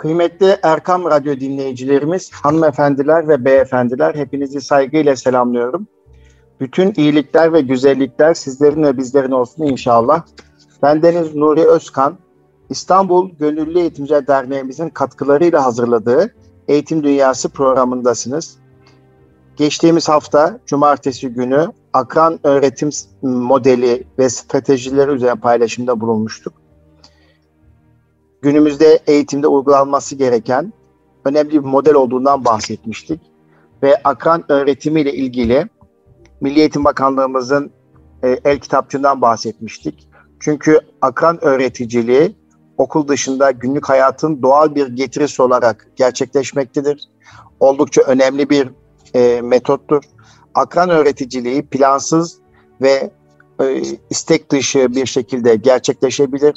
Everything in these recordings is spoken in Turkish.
Kıymetli Erkam Radyo dinleyicilerimiz, hanımefendiler ve beyefendiler hepinizi saygıyla selamlıyorum. Bütün iyilikler ve güzellikler sizlerin ve bizlerin olsun inşallah. Ben Deniz Nuri Özkan, İstanbul Gönüllü Eğitimciler Derneğimizin katkılarıyla hazırladığı Eğitim Dünyası programındasınız. Geçtiğimiz hafta cumartesi günü akran öğretim modeli ve stratejileri üzerine paylaşımda bulunmuştuk. Günümüzde eğitimde uygulanması gereken önemli bir model olduğundan bahsetmiştik. Ve akran öğretimiyle ilgili Milli Eğitim Bakanlığımızın e, el kitapçığından bahsetmiştik. Çünkü akran öğreticiliği okul dışında günlük hayatın doğal bir getirisi olarak gerçekleşmektedir. Oldukça önemli bir e, metottur. Akran öğreticiliği plansız ve e, istek dışı bir şekilde gerçekleşebilir.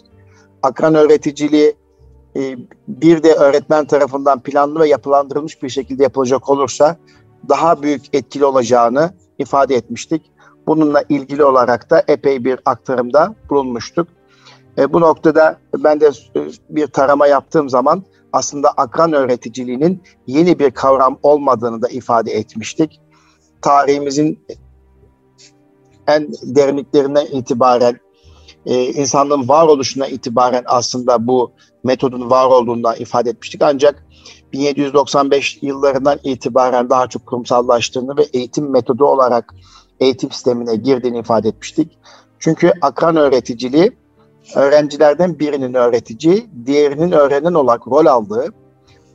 Akran öğreticiliği e, bir de öğretmen tarafından planlı ve yapılandırılmış bir şekilde yapılacak olursa daha büyük etkili olacağını ifade etmiştik. Bununla ilgili olarak da epey bir aktarımda bulunmuştuk. E, bu noktada ben de e, bir tarama yaptığım zaman aslında akran öğreticiliğinin yeni bir kavram olmadığını da ifade etmiştik. Tarihimizin en derinliklerinden itibaren, e, insanlığın varoluşuna itibaren aslında bu metodun var olduğundan ifade etmiştik. Ancak 1795 yıllarından itibaren daha çok kurumsallaştığını ve eğitim metodu olarak eğitim sistemine girdiğini ifade etmiştik. Çünkü akran öğreticiliği öğrencilerden birinin öğretici, diğerinin öğrenen olarak rol aldığı,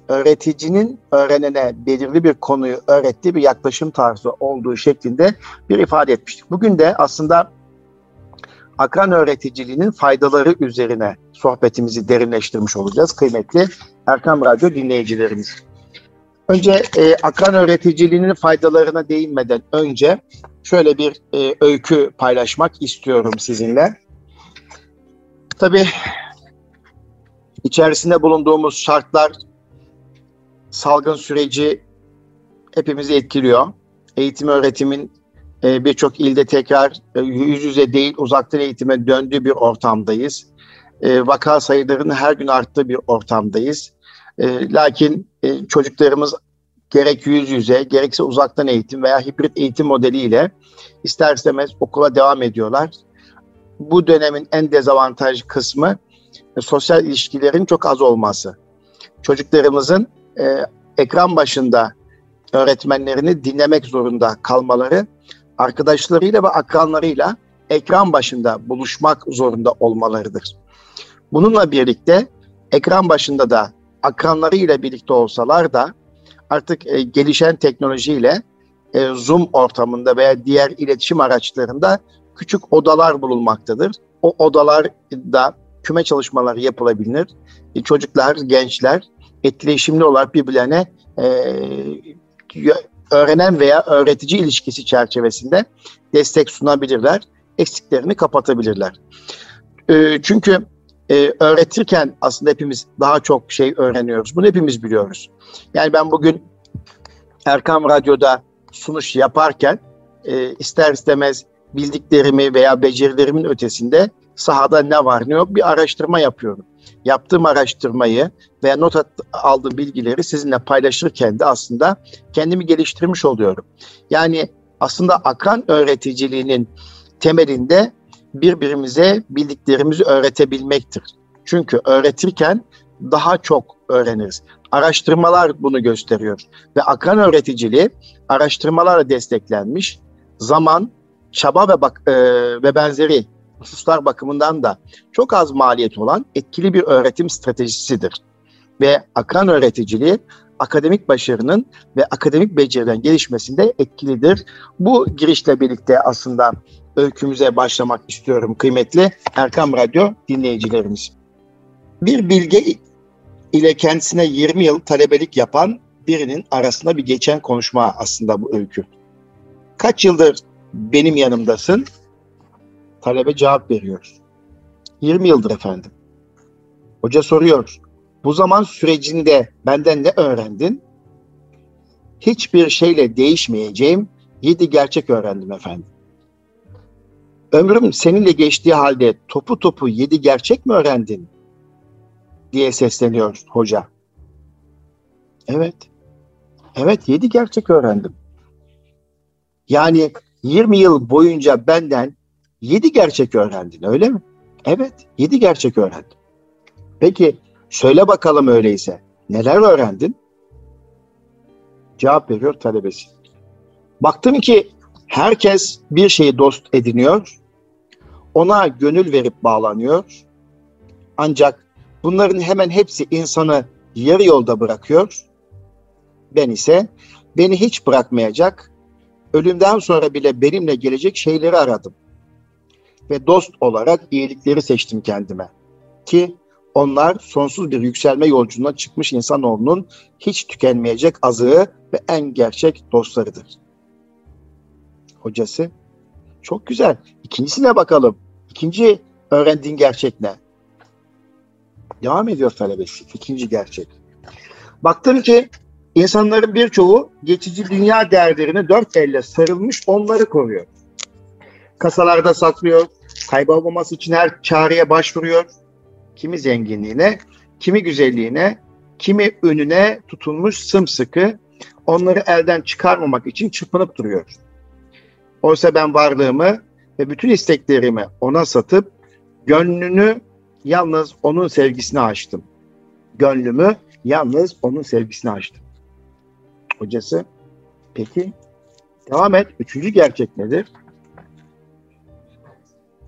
öğreticinin öğrenene belirli bir konuyu öğrettiği bir yaklaşım tarzı olduğu şeklinde bir ifade etmiştik. Bugün de aslında akran öğreticiliğinin faydaları üzerine sohbetimizi derinleştirmiş olacağız kıymetli Erkam Radyo dinleyicilerimiz. Önce e, akran öğreticiliğinin faydalarına değinmeden önce şöyle bir e, öykü paylaşmak istiyorum sizinle. Tabii içerisinde bulunduğumuz şartlar, salgın süreci hepimizi etkiliyor. Eğitim öğretimin e, birçok ilde tekrar e, yüz yüze değil uzaktan eğitime döndüğü bir ortamdayız. E, vaka sayılarının her gün arttığı bir ortamdayız. E, lakin çocuklarımız gerek yüz yüze gerekse uzaktan eğitim veya hibrit eğitim modeliyle ister istemez okula devam ediyorlar bu dönemin en dezavantajlı kısmı sosyal ilişkilerin çok az olması. Çocuklarımızın ekran başında öğretmenlerini dinlemek zorunda kalmaları, arkadaşlarıyla ve akranlarıyla ekran başında buluşmak zorunda olmalarıdır. Bununla birlikte ekran başında da akranlarıyla birlikte olsalar da artık e, gelişen teknolojiyle e, Zoom ortamında veya diğer iletişim araçlarında küçük odalar bulunmaktadır. O odalarda küme çalışmaları yapılabilir. E, çocuklar, gençler etkileşimli olarak birbirlerine e, öğrenen veya öğretici ilişkisi çerçevesinde destek sunabilirler, eksiklerini kapatabilirler. E, çünkü e, öğretirken aslında hepimiz daha çok şey öğreniyoruz. Bunu hepimiz biliyoruz. Yani ben bugün Erkam Radyo'da sunuş yaparken e, ister istemez bildiklerimi veya becerilerimin ötesinde sahada ne var ne yok bir araştırma yapıyorum. Yaptığım araştırmayı veya not aldığım bilgileri sizinle paylaşırken de aslında kendimi geliştirmiş oluyorum. Yani aslında akran öğreticiliğinin temelinde birbirimize bildiklerimizi öğretebilmektir. Çünkü öğretirken daha çok öğreniriz. Araştırmalar bunu gösteriyor ve akran öğreticiliği araştırmalarla desteklenmiş zaman çaba ve bak e, ve benzeri hususlar bakımından da çok az maliyet olan etkili bir öğretim stratejisidir. Ve akran öğreticiliği akademik başarının ve akademik becerilerin gelişmesinde etkilidir. Bu girişle birlikte aslında öykümüze başlamak istiyorum kıymetli Erkam Radyo dinleyicilerimiz. Bir bilge ile kendisine 20 yıl talebelik yapan birinin arasında bir geçen konuşma aslında bu öykü. Kaç yıldır benim yanımdasın. Talebe cevap veriyor. 20 yıldır efendim. Hoca soruyor. Bu zaman sürecinde benden ne öğrendin? Hiçbir şeyle değişmeyeceğim yedi gerçek öğrendim efendim. Ömrüm seninle geçtiği halde topu topu yedi gerçek mi öğrendin? diye sesleniyor hoca. Evet. Evet yedi gerçek öğrendim. Yani 20 yıl boyunca benden yedi gerçek öğrendin öyle mi? Evet yedi gerçek öğrendim. Peki söyle bakalım öyleyse neler öğrendin? Cevap veriyor talebesi. Baktım ki herkes bir şeyi dost ediniyor, ona gönül verip bağlanıyor. Ancak bunların hemen hepsi insanı yarı yolda bırakıyor. Ben ise beni hiç bırakmayacak, ölümden sonra bile benimle gelecek şeyleri aradım. Ve dost olarak iyilikleri seçtim kendime. Ki onlar sonsuz bir yükselme yolculuğuna çıkmış insanoğlunun hiç tükenmeyecek azığı ve en gerçek dostlarıdır. Hocası, çok güzel. İkincisine bakalım. İkinci öğrendiğin gerçek ne? Devam ediyor talebesi. İkinci gerçek. Baktım ki insanların birçoğu geçici dünya değerlerini dört elle sarılmış onları koruyor. Kasalarda saklıyor, kaybolmaması için her çareye başvuruyor. Kimi zenginliğine, kimi güzelliğine, kimi önüne tutulmuş sımsıkı onları elden çıkarmamak için çırpınıp duruyor. Oysa ben varlığımı ve bütün isteklerimi ona satıp gönlünü yalnız onun sevgisine açtım. Gönlümü yalnız onun sevgisine açtım. Hocası, peki devam et. Üçüncü gerçek nedir?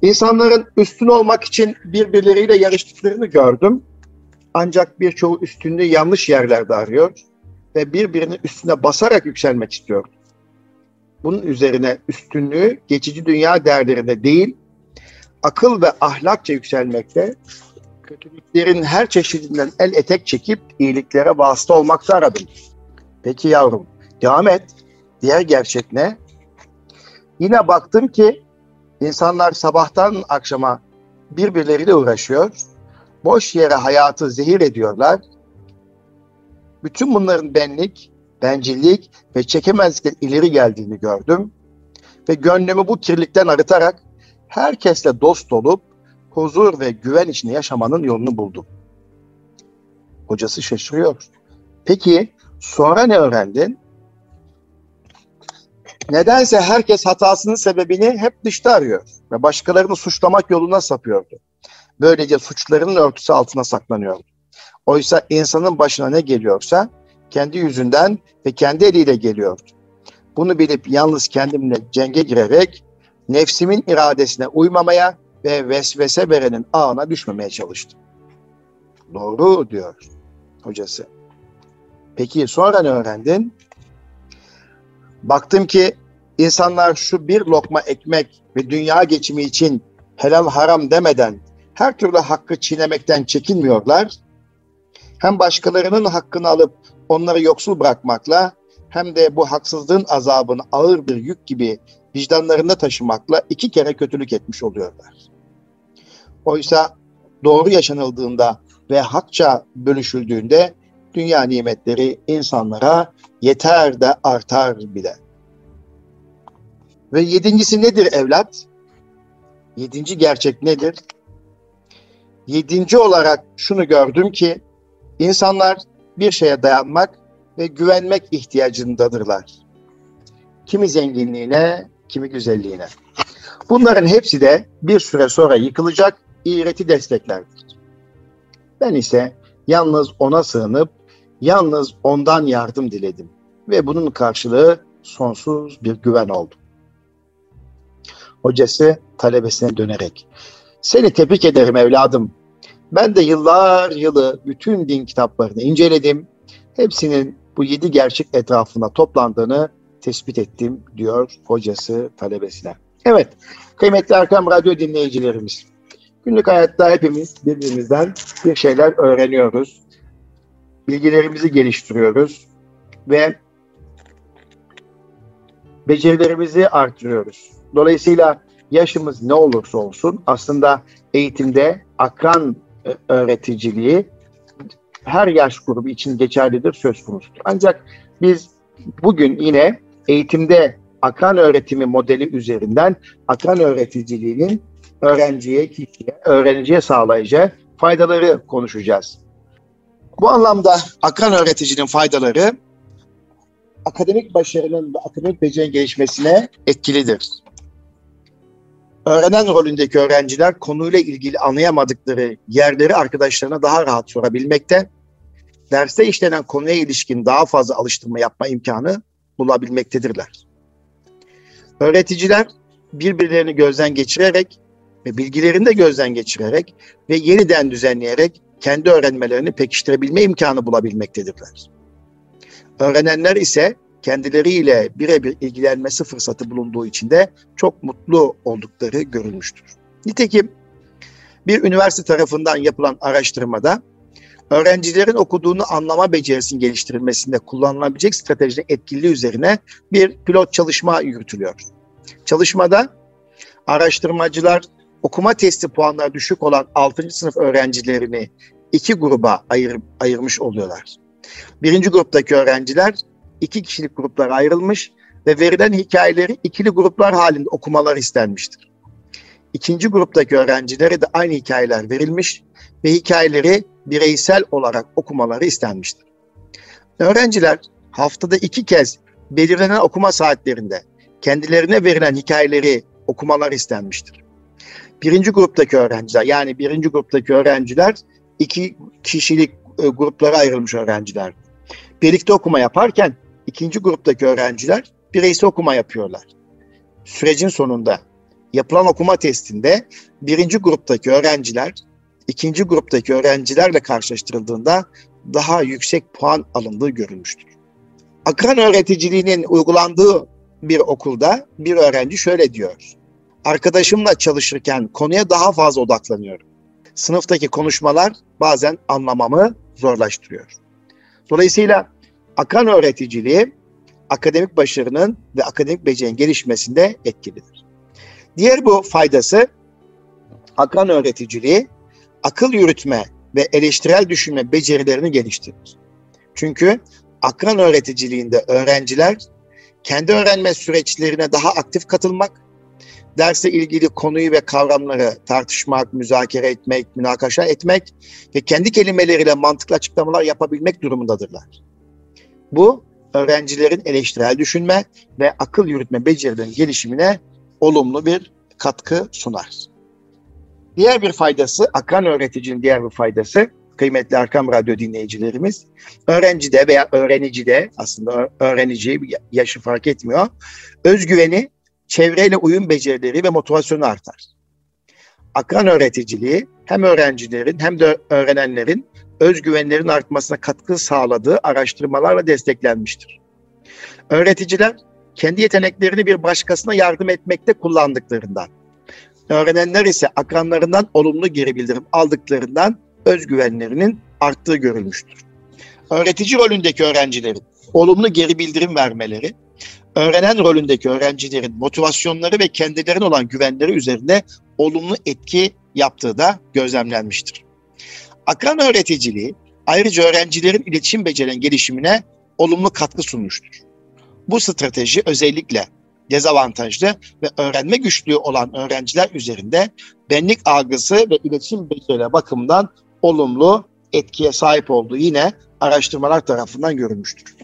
İnsanların üstün olmak için birbirleriyle yarıştıklarını gördüm. Ancak birçoğu üstünlüğü yanlış yerlerde arıyor ve birbirinin üstüne basarak yükselmek istiyor. Bunun üzerine üstünlüğü geçici dünya değerlerinde değil, akıl ve ahlakça yükselmekte, kötülüklerin her çeşidinden el etek çekip iyiliklere vasıta olmakta aradım. Peki yavrum, devam et. Diğer gerçek ne? Yine baktım ki insanlar sabahtan akşama birbirleriyle uğraşıyor. Boş yere hayatı zehir ediyorlar. Bütün bunların benlik, bencillik ve çekemezlikten ileri geldiğini gördüm. Ve gönlümü bu kirlikten arıtarak herkesle dost olup huzur ve güven içinde yaşamanın yolunu buldum. Hocası şaşırıyor. Peki sonra ne öğrendin? Nedense herkes hatasının sebebini hep dışta arıyor ve başkalarını suçlamak yoluna sapıyordu. Böylece suçlarının örtüsü altına saklanıyordu. Oysa insanın başına ne geliyorsa kendi yüzünden ve kendi eliyle geliyordu. Bunu bilip yalnız kendimle cenge girerek nefsimin iradesine uymamaya ve vesvese verenin ağına düşmemeye çalıştım. Doğru diyor hocası. Peki sonra ne öğrendin? Baktım ki insanlar şu bir lokma ekmek ve dünya geçimi için helal haram demeden her türlü hakkı çiğnemekten çekinmiyorlar. Hem başkalarının hakkını alıp onları yoksul bırakmakla hem de bu haksızlığın azabını ağır bir yük gibi vicdanlarında taşımakla iki kere kötülük etmiş oluyorlar. Oysa doğru yaşanıldığında ve hakça bölüşüldüğünde dünya nimetleri insanlara yeter de artar bile. Ve yedincisi nedir evlat? Yedinci gerçek nedir? Yedinci olarak şunu gördüm ki insanlar bir şeye dayanmak ve güvenmek ihtiyacındadırlar. Kimi zenginliğine, kimi güzelliğine. Bunların hepsi de bir süre sonra yıkılacak iğreti desteklerdir. Ben ise yalnız ona sığınıp yalnız ondan yardım diledim ve bunun karşılığı sonsuz bir güven oldu. Hocası talebesine dönerek seni tebrik ederim evladım. Ben de yıllar yılı bütün din kitaplarını inceledim. Hepsinin bu yedi gerçek etrafına toplandığını tespit ettim diyor hocası talebesine. Evet kıymetli Erkam Radyo dinleyicilerimiz. Günlük hayatta hepimiz birbirimizden bir şeyler öğreniyoruz. Bilgilerimizi geliştiriyoruz ve becerilerimizi artırıyoruz. Dolayısıyla yaşımız ne olursa olsun aslında eğitimde akran e, öğreticiliği her yaş grubu için geçerlidir, söz konusudur. Ancak biz bugün yine eğitimde akran öğretimi modeli üzerinden akran öğreticiliğinin öğrenciye, kişiye, öğrenciye sağlayacağı faydaları konuşacağız. Bu anlamda akran öğreticinin faydaları akademik başarının ve akademik becerinin gelişmesine etkilidir. Öğrenen rolündeki öğrenciler konuyla ilgili anlayamadıkları yerleri arkadaşlarına daha rahat sorabilmekte, derste işlenen konuya ilişkin daha fazla alıştırma yapma imkanı bulabilmektedirler. Öğreticiler birbirlerini gözden geçirerek ve bilgilerini de gözden geçirerek ve yeniden düzenleyerek kendi öğrenmelerini pekiştirebilme imkanı bulabilmektedirler. Öğrenenler ise kendileriyle birebir ilgilenmesi fırsatı bulunduğu için de çok mutlu oldukları görülmüştür. Nitekim bir üniversite tarafından yapılan araştırmada öğrencilerin okuduğunu anlama becerisinin geliştirilmesinde kullanılabilecek stratejinin etkili üzerine bir pilot çalışma yürütülüyor. Çalışmada araştırmacılar okuma testi puanları düşük olan 6. sınıf öğrencilerini iki gruba ayır, ayırmış oluyorlar. Birinci gruptaki öğrenciler iki kişilik gruplara ayrılmış ve verilen hikayeleri ikili gruplar halinde okumalar istenmiştir. İkinci gruptaki öğrencilere de aynı hikayeler verilmiş ve hikayeleri bireysel olarak okumaları istenmiştir. Öğrenciler haftada iki kez belirlenen okuma saatlerinde kendilerine verilen hikayeleri okumalar istenmiştir. Birinci gruptaki öğrenciler yani birinci gruptaki öğrenciler iki kişilik e, gruplara ayrılmış öğrenciler. Birlikte okuma yaparken ikinci gruptaki öğrenciler bireysel okuma yapıyorlar. Sürecin sonunda yapılan okuma testinde birinci gruptaki öğrenciler ikinci gruptaki öğrencilerle karşılaştırıldığında daha yüksek puan alındığı görülmüştür. Akran öğreticiliğinin uygulandığı bir okulda bir öğrenci şöyle diyor. Arkadaşımla çalışırken konuya daha fazla odaklanıyorum. Sınıftaki konuşmalar bazen anlamamı zorlaştırıyor. Dolayısıyla akran öğreticiliği akademik başarının ve akademik becerinin gelişmesinde etkilidir. Diğer bu faydası akran öğreticiliği akıl yürütme ve eleştirel düşünme becerilerini geliştirir. Çünkü akran öğreticiliğinde öğrenciler kendi öğrenme süreçlerine daha aktif katılmak, derse ilgili konuyu ve kavramları tartışmak, müzakere etmek, münakaşa etmek ve kendi kelimeleriyle mantıklı açıklamalar yapabilmek durumundadırlar. Bu öğrencilerin eleştirel düşünme ve akıl yürütme becerilerinin gelişimine olumlu bir katkı sunar. Diğer bir faydası, akran öğreticinin diğer bir faydası, kıymetli Arkam Radyo dinleyicilerimiz, öğrencide veya öğrenicide, aslında öğrenici yaşı fark etmiyor, özgüveni, çevreyle uyum becerileri ve motivasyonu artar. Akran öğreticiliği hem öğrencilerin hem de öğrenenlerin özgüvenlerin artmasına katkı sağladığı araştırmalarla desteklenmiştir. Öğreticiler kendi yeteneklerini bir başkasına yardım etmekte kullandıklarından, öğrenenler ise akranlarından olumlu geri bildirim aldıklarından özgüvenlerinin arttığı görülmüştür. Öğretici rolündeki öğrencilerin olumlu geri bildirim vermeleri, öğrenen rolündeki öğrencilerin motivasyonları ve kendilerine olan güvenleri üzerinde olumlu etki yaptığı da gözlemlenmiştir. Akran öğreticiliği ayrıca öğrencilerin iletişim becerilerinin gelişimine olumlu katkı sunmuştur. Bu strateji özellikle dezavantajlı ve öğrenme güçlüğü olan öğrenciler üzerinde benlik algısı ve iletişim becerileri bakımından olumlu etkiye sahip olduğu yine araştırmalar tarafından görülmüştür.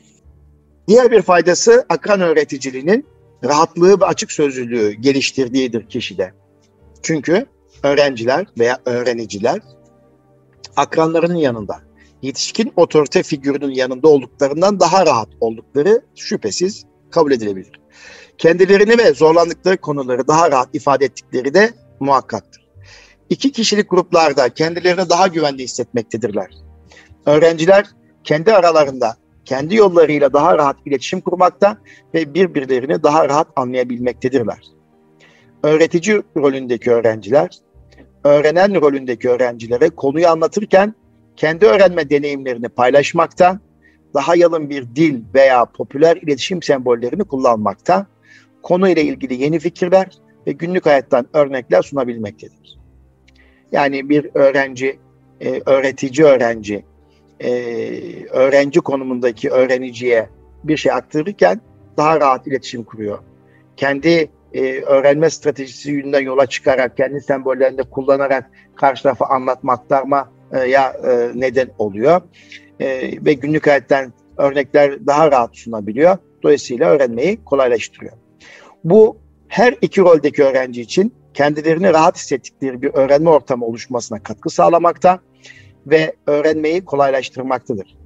Diğer bir faydası akran öğreticiliğinin rahatlığı ve açık sözlülüğü geliştirdiğidir kişide. Çünkü öğrenciler veya öğreniciler akranlarının yanında, yetişkin otorite figürünün yanında olduklarından daha rahat oldukları şüphesiz kabul edilebilir. Kendilerini ve zorlandıkları konuları daha rahat ifade ettikleri de muhakkaktır. İki kişilik gruplarda kendilerini daha güvende hissetmektedirler. Öğrenciler kendi aralarında, kendi yollarıyla daha rahat iletişim kurmakta ve birbirlerini daha rahat anlayabilmektedirler. Öğretici rolündeki öğrenciler öğrenen rolündeki öğrencilere konuyu anlatırken kendi öğrenme deneyimlerini paylaşmakta, daha yalın bir dil veya popüler iletişim sembollerini kullanmakta, konuyla ilgili yeni fikirler ve günlük hayattan örnekler sunabilmektedir. Yani bir öğrenci, e, öğretici öğrenci, e, öğrenci konumundaki öğreniciye bir şey aktarırken daha rahat iletişim kuruyor. Kendi e, öğrenme stratejisi yönünden yola çıkarak, kendi sembollerinde kullanarak karşı tarafa anlatma, aktarma ya neden oluyor. Ve günlük hayattan örnekler daha rahat sunabiliyor. Dolayısıyla öğrenmeyi kolaylaştırıyor. Bu her iki roldeki öğrenci için kendilerini rahat hissettikleri bir öğrenme ortamı oluşmasına katkı sağlamakta ve öğrenmeyi kolaylaştırmaktadır.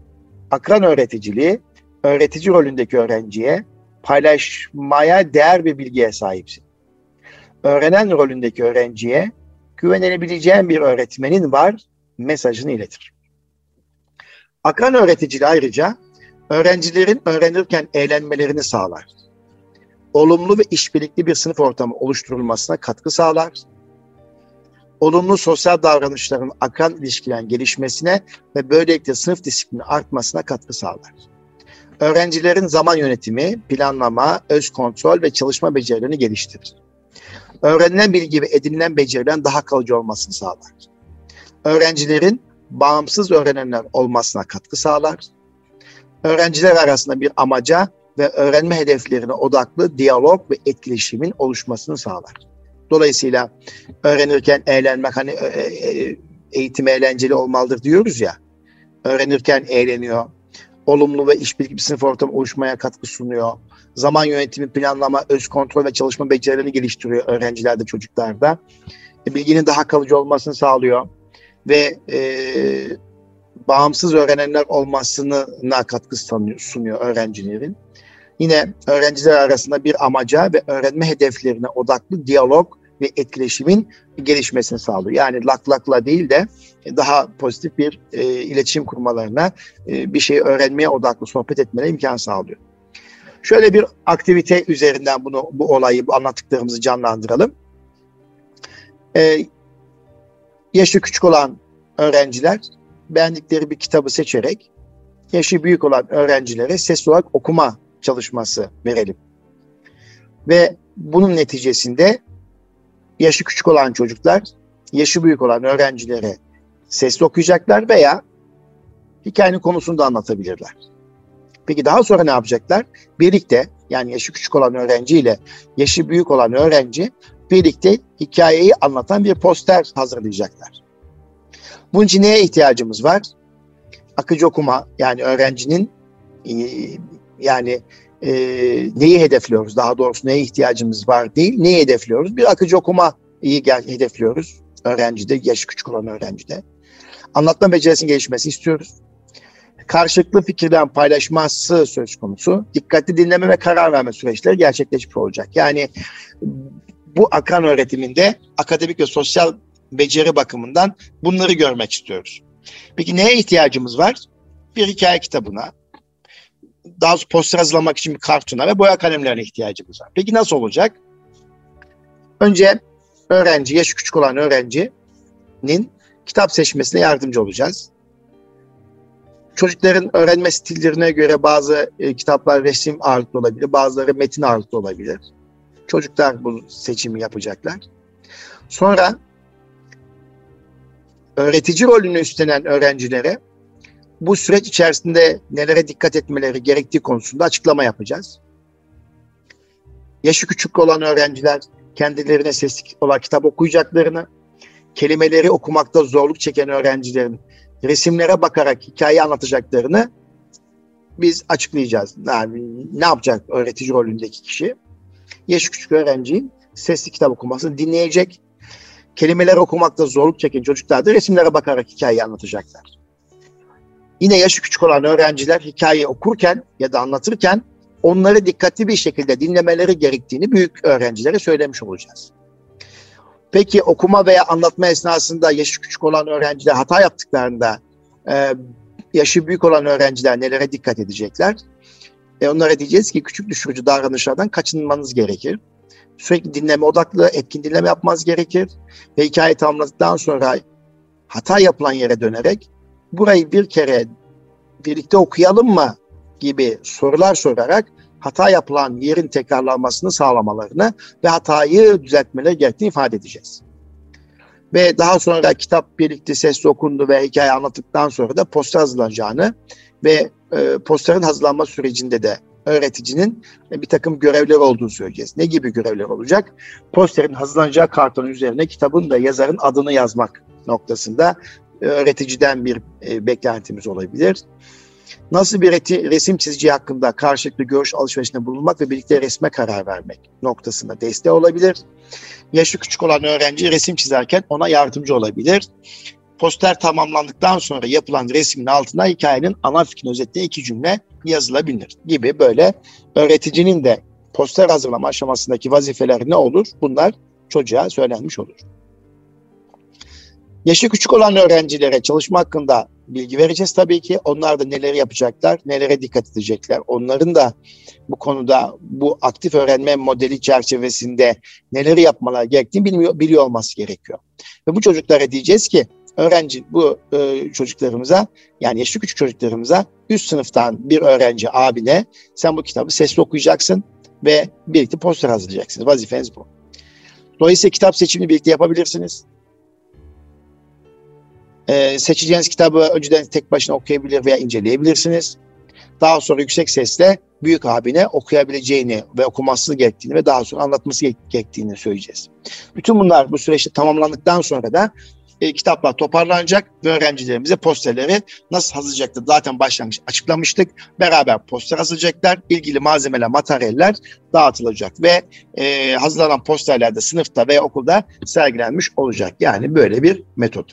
Akran öğreticiliği, öğretici rolündeki öğrenciye paylaşmaya değer bir bilgiye sahipsin. Öğrenen rolündeki öğrenciye güvenilebileceğin bir öğretmenin var mesajını iletir. Akran öğreticiliği ayrıca öğrencilerin öğrenirken eğlenmelerini sağlar. Olumlu ve işbirlikli bir sınıf ortamı oluşturulmasına katkı sağlar. Olumlu sosyal davranışların akran ilişkilerin gelişmesine ve böylelikle sınıf disiplini artmasına katkı sağlar. Öğrencilerin zaman yönetimi, planlama, öz kontrol ve çalışma becerilerini geliştirir. Öğrenilen bilgi ve edinilen becerilerin daha kalıcı olmasını sağlar. Öğrencilerin bağımsız öğrenenler olmasına katkı sağlar öğrenciler arasında bir amaca ve öğrenme hedeflerine odaklı diyalog ve etkileşimin oluşmasını sağlar. Dolayısıyla öğrenirken eğlenmek hani e, e, eğitim eğlenceli olmalıdır diyoruz ya. Öğrenirken eğleniyor. Olumlu ve işbirlikli bir sınıf ortamı oluşmaya katkı sunuyor. Zaman yönetimi, planlama, öz kontrol ve çalışma becerilerini geliştiriyor öğrencilerde, çocuklarda. E, bilginin daha kalıcı olmasını sağlıyor. Ve e, bağımsız öğrenenler olmasına katkı sunuyor öğrencilerin. Yine öğrenciler arasında bir amaca ve öğrenme hedeflerine odaklı diyalog ve etkileşimin gelişmesini sağlıyor. Yani lak lakla değil de daha pozitif bir e, iletişim kurmalarına, e, bir şeyi öğrenmeye odaklı sohbet etmelerine imkan sağlıyor. Şöyle bir aktivite üzerinden bunu bu olayı, bu anlattıklarımızı canlandıralım. E, yaşı küçük olan öğrenciler beğendikleri bir kitabı seçerek yaşı büyük olan öğrencilere ses olarak okuma çalışması verelim. Ve bunun neticesinde yaşı küçük olan çocuklar yaşı büyük olan öğrencilere sesli okuyacaklar veya hikayenin konusunu da anlatabilirler. Peki daha sonra ne yapacaklar? Birlikte yani yaşı küçük olan öğrenci ile yaşı büyük olan öğrenci birlikte hikayeyi anlatan bir poster hazırlayacaklar. Bunun için neye ihtiyacımız var? Akıcı okuma yani öğrencinin e, yani e, neyi hedefliyoruz? Daha doğrusu neye ihtiyacımız var değil, neyi hedefliyoruz? Bir akıcı okuma iyi gel hedefliyoruz öğrencide, yaş küçük olan öğrencide. Anlatma becerisinin gelişmesi istiyoruz. Karşılıklı fikirden paylaşması söz konusu. Dikkatli dinleme ve karar verme süreçleri gerçekleşmiş olacak. Yani bu akran öğretiminde akademik ve sosyal beceri bakımından bunları görmek istiyoruz. Peki neye ihtiyacımız var? Bir hikaye kitabına, daha sonra poster hazırlamak için bir kartona ve boya kalemlerine ihtiyacımız var. Peki nasıl olacak? Önce öğrenci, yaşı küçük olan öğrencinin kitap seçmesine yardımcı olacağız. Çocukların öğrenme stillerine göre bazı e, kitaplar resim ağırlıklı olabilir, bazıları metin ağırlıklı olabilir. Çocuklar bu seçimi yapacaklar. Sonra öğretici rolünü üstlenen öğrencilere bu süreç içerisinde nelere dikkat etmeleri gerektiği konusunda açıklama yapacağız. Yaşı küçük olan öğrenciler kendilerine sesli olarak kitap okuyacaklarını, kelimeleri okumakta zorluk çeken öğrencilerin resimlere bakarak hikaye anlatacaklarını biz açıklayacağız. Yani ne yapacak öğretici rolündeki kişi? Yaşı küçük öğrencinin sesli kitap okumasını dinleyecek kelimeler okumakta zorluk çeken çocuklar da resimlere bakarak hikayeyi anlatacaklar. Yine yaşı küçük olan öğrenciler hikayeyi okurken ya da anlatırken onları dikkatli bir şekilde dinlemeleri gerektiğini büyük öğrencilere söylemiş olacağız. Peki okuma veya anlatma esnasında yaşı küçük olan öğrenciler hata yaptıklarında e, yaşı büyük olan öğrenciler nelere dikkat edecekler? E, onlara diyeceğiz ki küçük düşürücü davranışlardan kaçınmanız gerekir sürekli dinleme odaklı, etkin dinleme yapmanız gerekir. Ve hikaye tamamladıktan sonra hata yapılan yere dönerek burayı bir kere birlikte okuyalım mı gibi sorular sorarak hata yapılan yerin tekrarlanmasını sağlamalarını ve hatayı düzeltmeleri gerektiğini ifade edeceğiz. Ve daha sonra kitap birlikte sesli okundu ve hikaye anlattıktan sonra da poster hazırlanacağını ve e, posterin hazırlanma sürecinde de öğreticinin bir takım görevler olduğunu söyleyeceğiz. Ne gibi görevler olacak? Posterin hazırlanacağı kartonun üzerine kitabın da yazarın adını yazmak noktasında öğreticiden bir e, beklentimiz olabilir. Nasıl bir reti, resim çizeceği hakkında karşılıklı görüş alışverişinde bulunmak ve birlikte resme karar vermek noktasında desteği olabilir. Yaşı küçük olan öğrenci resim çizerken ona yardımcı olabilir. Poster tamamlandıktan sonra yapılan resmin altına hikayenin ana fikrini özetleyen iki cümle yazılabilir gibi böyle öğreticinin de poster hazırlama aşamasındaki vazifeler ne olur? Bunlar çocuğa söylenmiş olur. Yaşı küçük olan öğrencilere çalışma hakkında bilgi vereceğiz tabii ki. Onlar da neleri yapacaklar, nelere dikkat edecekler. Onların da bu konuda bu aktif öğrenme modeli çerçevesinde neleri yapmalar gerektiğini bilmiyor, biliyor olması gerekiyor. Ve bu çocuklara diyeceğiz ki öğrenci bu e, çocuklarımıza yani yaşlı küçük çocuklarımıza üst sınıftan bir öğrenci abine sen bu kitabı sesli okuyacaksın ve birlikte poster hazırlayacaksınız. Vazifeniz bu. Dolayısıyla kitap seçimini birlikte yapabilirsiniz. Ee, seçeceğiniz kitabı önceden tek başına okuyabilir veya inceleyebilirsiniz. Daha sonra yüksek sesle büyük abine okuyabileceğini ve okuması gerektiğini ve daha sonra anlatması gerektiğini söyleyeceğiz. Bütün bunlar bu süreçte tamamlandıktan sonra da e, kitaplar toparlanacak ve öğrencilerimize posterleri nasıl hazırlayacaktır zaten başlangıç açıklamıştık. Beraber poster hazırlayacaklar. ilgili malzemeler, materyaller dağıtılacak ve e, hazırlanan posterler de sınıfta veya okulda sergilenmiş olacak. Yani böyle bir metot.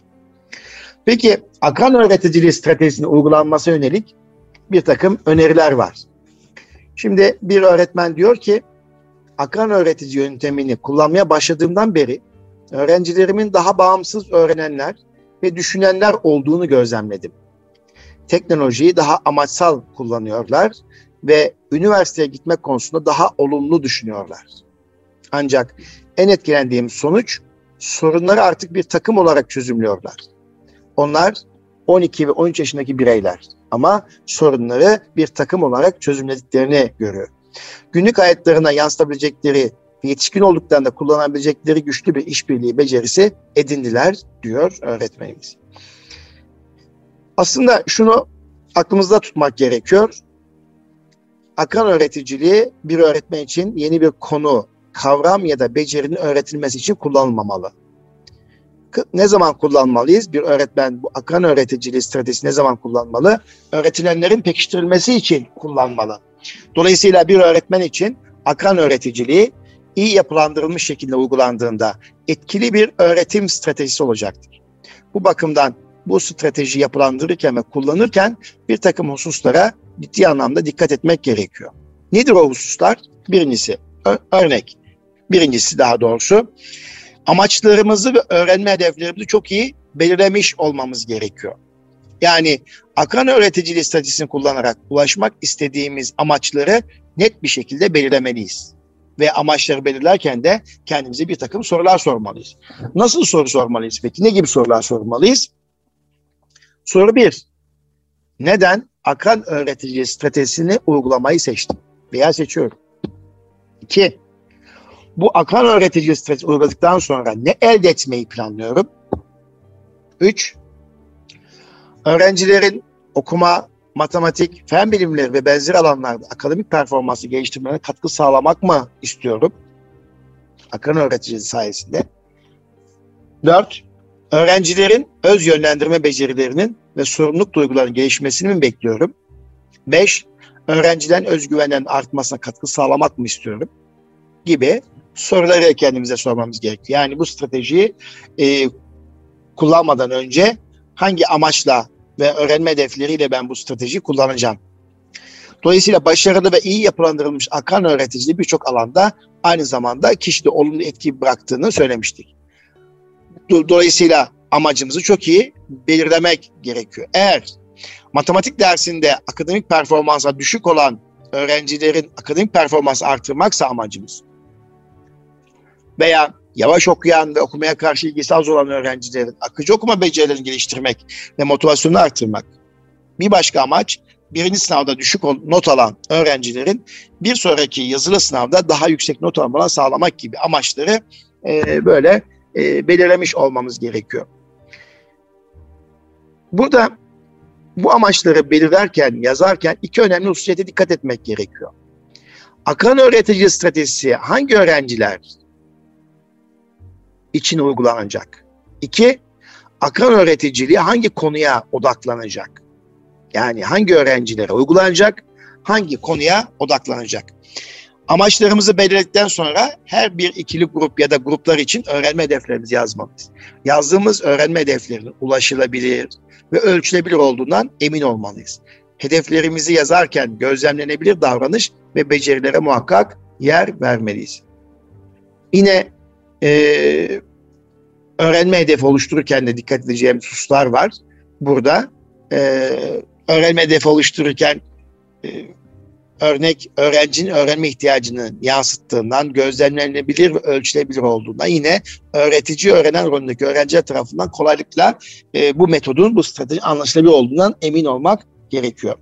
Peki akran öğreticiliği stratejisinin uygulanması yönelik bir takım öneriler var. Şimdi bir öğretmen diyor ki akran öğretici yöntemini kullanmaya başladığımdan beri öğrencilerimin daha bağımsız öğrenenler ve düşünenler olduğunu gözlemledim. Teknolojiyi daha amaçsal kullanıyorlar ve üniversiteye gitmek konusunda daha olumlu düşünüyorlar. Ancak en etkilendiğim sonuç sorunları artık bir takım olarak çözümlüyorlar. Onlar 12 ve 13 yaşındaki bireyler ama sorunları bir takım olarak çözümlediklerini görüyor. Günlük hayatlarına yansıtabilecekleri yetişkin olduklarında kullanabilecekleri güçlü bir işbirliği becerisi edindiler diyor öğretmenimiz. Aslında şunu aklımızda tutmak gerekiyor. Akran öğreticiliği bir öğretmen için yeni bir konu, kavram ya da becerinin öğretilmesi için kullanılmamalı. Ne zaman kullanmalıyız? Bir öğretmen bu akran öğreticiliği stratejisi ne zaman kullanmalı? Öğretilenlerin pekiştirilmesi için kullanmalı. Dolayısıyla bir öğretmen için akran öğreticiliği iyi yapılandırılmış şekilde uygulandığında etkili bir öğretim stratejisi olacaktır. Bu bakımdan bu strateji yapılandırırken ve kullanırken bir takım hususlara ciddi anlamda dikkat etmek gerekiyor. Nedir o hususlar? Birincisi örnek. Birincisi daha doğrusu amaçlarımızı ve öğrenme hedeflerimizi çok iyi belirlemiş olmamız gerekiyor. Yani akran öğreticiliği stratejisini kullanarak ulaşmak istediğimiz amaçları net bir şekilde belirlemeliyiz ve amaçları belirlerken de kendimize bir takım sorular sormalıyız. Nasıl soru sormalıyız peki? Ne gibi sorular sormalıyız? Soru bir. Neden akran öğretici stratejisini uygulamayı seçtim veya seçiyorum? İki. Bu akran öğretici stratejisi uyguladıktan sonra ne elde etmeyi planlıyorum? Üç. Öğrencilerin okuma, matematik, fen bilimleri ve benzer alanlarda akademik performansı geliştirmene katkı sağlamak mı istiyorum? Akran öğreticisi sayesinde. Dört, öğrencilerin öz yönlendirme becerilerinin ve sorumluluk duygularının gelişmesini mi bekliyorum? Beş, öğrencilerin özgüvenen artmasına katkı sağlamak mı istiyorum? Gibi soruları kendimize sormamız gerekiyor. Yani bu stratejiyi e, kullanmadan önce hangi amaçla ve öğrenme hedefleriyle ben bu stratejiyi kullanacağım. Dolayısıyla başarılı ve iyi yapılandırılmış akran öğreticiliği birçok alanda aynı zamanda kişide olumlu etki bıraktığını söylemiştik. Dolayısıyla amacımızı çok iyi belirlemek gerekiyor. Eğer matematik dersinde akademik performansa düşük olan öğrencilerin akademik performansı artırmaksa amacımız veya yavaş okuyan ve okumaya karşı ilgisi az olan öğrencilerin akıcı okuma becerilerini geliştirmek ve motivasyonunu artırmak. Bir başka amaç birinci sınavda düşük not alan öğrencilerin bir sonraki yazılı sınavda daha yüksek not almalarını sağlamak gibi amaçları e, böyle e, belirlemiş olmamız gerekiyor. Burada bu amaçları belirlerken, yazarken iki önemli hususiyete dikkat etmek gerekiyor. Akran öğretici stratejisi hangi öğrenciler için uygulanacak. İki, akran öğreticiliği hangi konuya odaklanacak? Yani hangi öğrencilere uygulanacak, hangi konuya odaklanacak? Amaçlarımızı belirledikten sonra her bir ikili grup ya da gruplar için öğrenme hedeflerimizi yazmalıyız. Yazdığımız öğrenme hedeflerinin ulaşılabilir ve ölçülebilir olduğundan emin olmalıyız. Hedeflerimizi yazarken gözlemlenebilir davranış ve becerilere muhakkak yer vermeliyiz. Yine e, öğrenme hedefi oluştururken de dikkat edeceğimiz hususlar var. Burada e, öğrenme hedefi oluştururken e, örnek öğrencinin öğrenme ihtiyacını yansıttığından, gözlemlenebilir ve ölçülebilir olduğundan yine öğretici öğrenen rolündeki öğrenciler tarafından kolaylıkla e, bu metodun, bu strateji anlaşılabilir olduğundan emin olmak gerekiyor.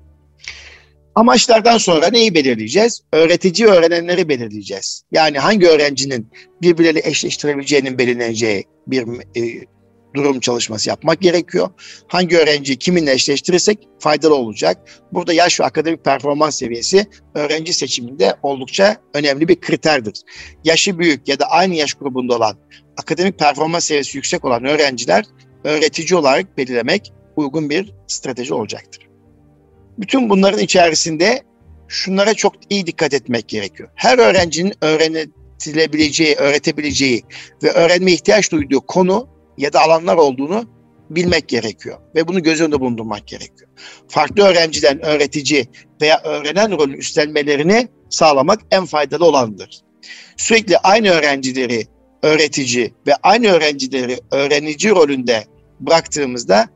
Amaçlardan sonra neyi belirleyeceğiz? Öğretici öğrenenleri belirleyeceğiz. Yani hangi öğrencinin birbirleriyle eşleştirebileceğinin belirleneceği bir e, durum çalışması yapmak gerekiyor. Hangi öğrenciyi kiminle eşleştirirsek faydalı olacak. Burada yaş ve akademik performans seviyesi öğrenci seçiminde oldukça önemli bir kriterdir. Yaşı büyük ya da aynı yaş grubunda olan akademik performans seviyesi yüksek olan öğrenciler öğretici olarak belirlemek uygun bir strateji olacaktır. Bütün bunların içerisinde şunlara çok iyi dikkat etmek gerekiyor. Her öğrencinin öğretilebileceği, öğretebileceği ve öğrenme ihtiyaç duyduğu konu ya da alanlar olduğunu bilmek gerekiyor ve bunu göz önünde bulundurmak gerekiyor. Farklı öğrenciden öğretici veya öğrenen rolü üstlenmelerini sağlamak en faydalı olandır. Sürekli aynı öğrencileri öğretici ve aynı öğrencileri öğrenici rolünde bıraktığımızda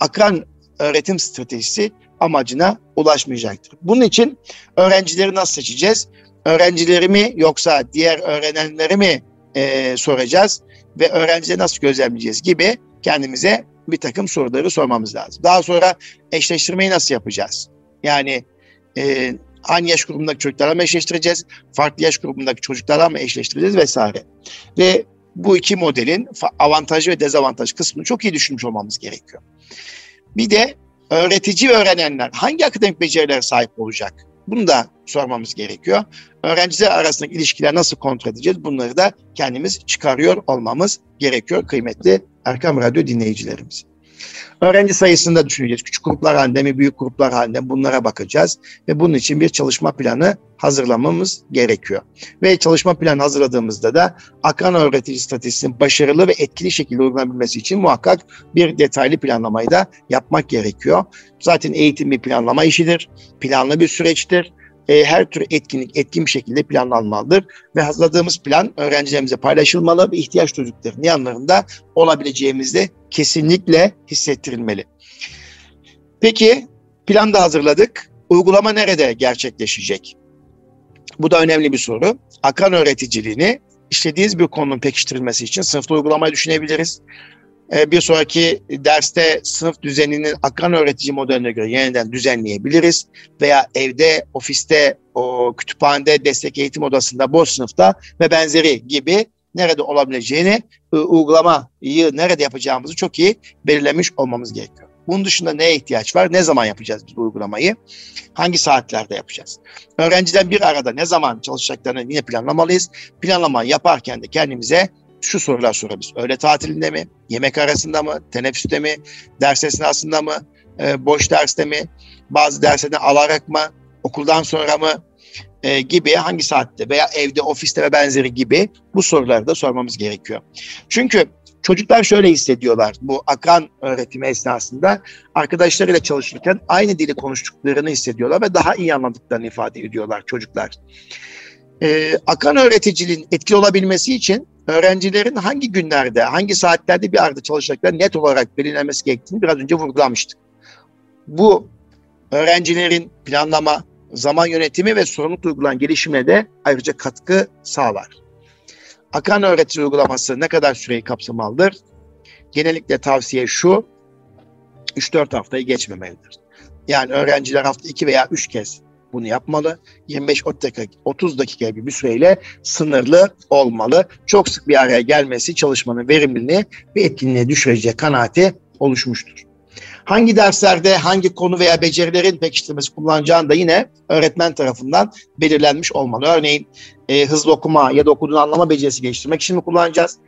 akran öğretim stratejisi amacına ulaşmayacaktır. Bunun için öğrencileri nasıl seçeceğiz? Öğrencileri mi yoksa diğer öğrenenleri mi e, soracağız? ve öğrencileri nasıl gözlemleyeceğiz gibi kendimize bir takım soruları sormamız lazım. Daha sonra eşleştirmeyi nasıl yapacağız? Yani e, aynı yaş grubundaki çocuklarla mı eşleştireceğiz? Farklı yaş grubundaki çocuklarla mı eşleştireceğiz vesaire. Ve bu iki modelin avantajı ve dezavantaj kısmını çok iyi düşünmüş olmamız gerekiyor. Bir de öğretici öğrenenler hangi akademik becerilere sahip olacak? Bunu da sormamız gerekiyor. Öğrenciler arasındaki ilişkiler nasıl kontrol edeceğiz? Bunları da kendimiz çıkarıyor olmamız gerekiyor kıymetli Erkam Radyo dinleyicilerimiz. Öğrenci sayısını da düşüneceğiz. Küçük gruplar halinde mi, büyük gruplar halinde bunlara bakacağız. Ve bunun için bir çalışma planı hazırlamamız gerekiyor. Ve çalışma planı hazırladığımızda da akran öğretici stratejisinin başarılı ve etkili şekilde uygulanabilmesi için muhakkak bir detaylı planlamayı da yapmak gerekiyor. Zaten eğitim bir planlama işidir. Planlı bir süreçtir e, her tür etkinlik etkin bir şekilde planlanmalıdır ve hazırladığımız plan öğrencilerimize paylaşılmalı ve ihtiyaç duyduklarının yanlarında olabileceğimizde kesinlikle hissettirilmeli. Peki plan da hazırladık. Uygulama nerede gerçekleşecek? Bu da önemli bir soru. Akran öğreticiliğini işlediğiniz bir konunun pekiştirilmesi için sınıfta uygulamayı düşünebiliriz. Ee, bir sonraki derste sınıf düzeninin akran öğretici modeline göre yeniden düzenleyebiliriz. Veya evde, ofiste, o kütüphanede, destek eğitim odasında, boş sınıfta ve benzeri gibi nerede olabileceğini, uygulamayı nerede yapacağımızı çok iyi belirlemiş olmamız gerekiyor. Bunun dışında neye ihtiyaç var? Ne zaman yapacağız biz bu uygulamayı? Hangi saatlerde yapacağız? Öğrenciden bir arada ne zaman çalışacaklarını yine planlamalıyız. Planlama yaparken de kendimize şu sorular sorabiliriz. Öğle tatilinde mi? Yemek arasında mı? Teneffüste mi? Ders esnasında mı? E, boş derste mi? Bazı derslerden alarak mı? Okuldan sonra mı? E, gibi hangi saatte veya evde, ofiste ve benzeri gibi bu soruları da sormamız gerekiyor. Çünkü çocuklar şöyle hissediyorlar bu akran öğretimi esnasında arkadaşlarıyla çalışırken aynı dili konuştuklarını hissediyorlar ve daha iyi anladıklarını ifade ediyorlar çocuklar. Ee, akran öğreticiliğin etkili olabilmesi için öğrencilerin hangi günlerde, hangi saatlerde bir arada çalışacakları net olarak belirlenmesi gerektiğini biraz önce vurgulamıştık. Bu öğrencilerin planlama, zaman yönetimi ve sorumluluk uygulanan gelişimine de ayrıca katkı sağlar. Akan öğretici uygulaması ne kadar süreyi kapsamalıdır? Genellikle tavsiye şu, 3-4 haftayı geçmemelidir. Yani öğrenciler hafta 2 veya 3 kez bunu yapmalı. 25 dakika, 30 dakika gibi bir süreyle sınırlı olmalı. Çok sık bir araya gelmesi çalışmanın verimliliğini ve etkinliğe düşüreceği kanaati oluşmuştur. Hangi derslerde hangi konu veya becerilerin pekiştirmesi kullanacağını da yine öğretmen tarafından belirlenmiş olmalı. Örneğin e, hızlı okuma ya da okuduğunu anlama becerisi geliştirmek için mi kullanacağız?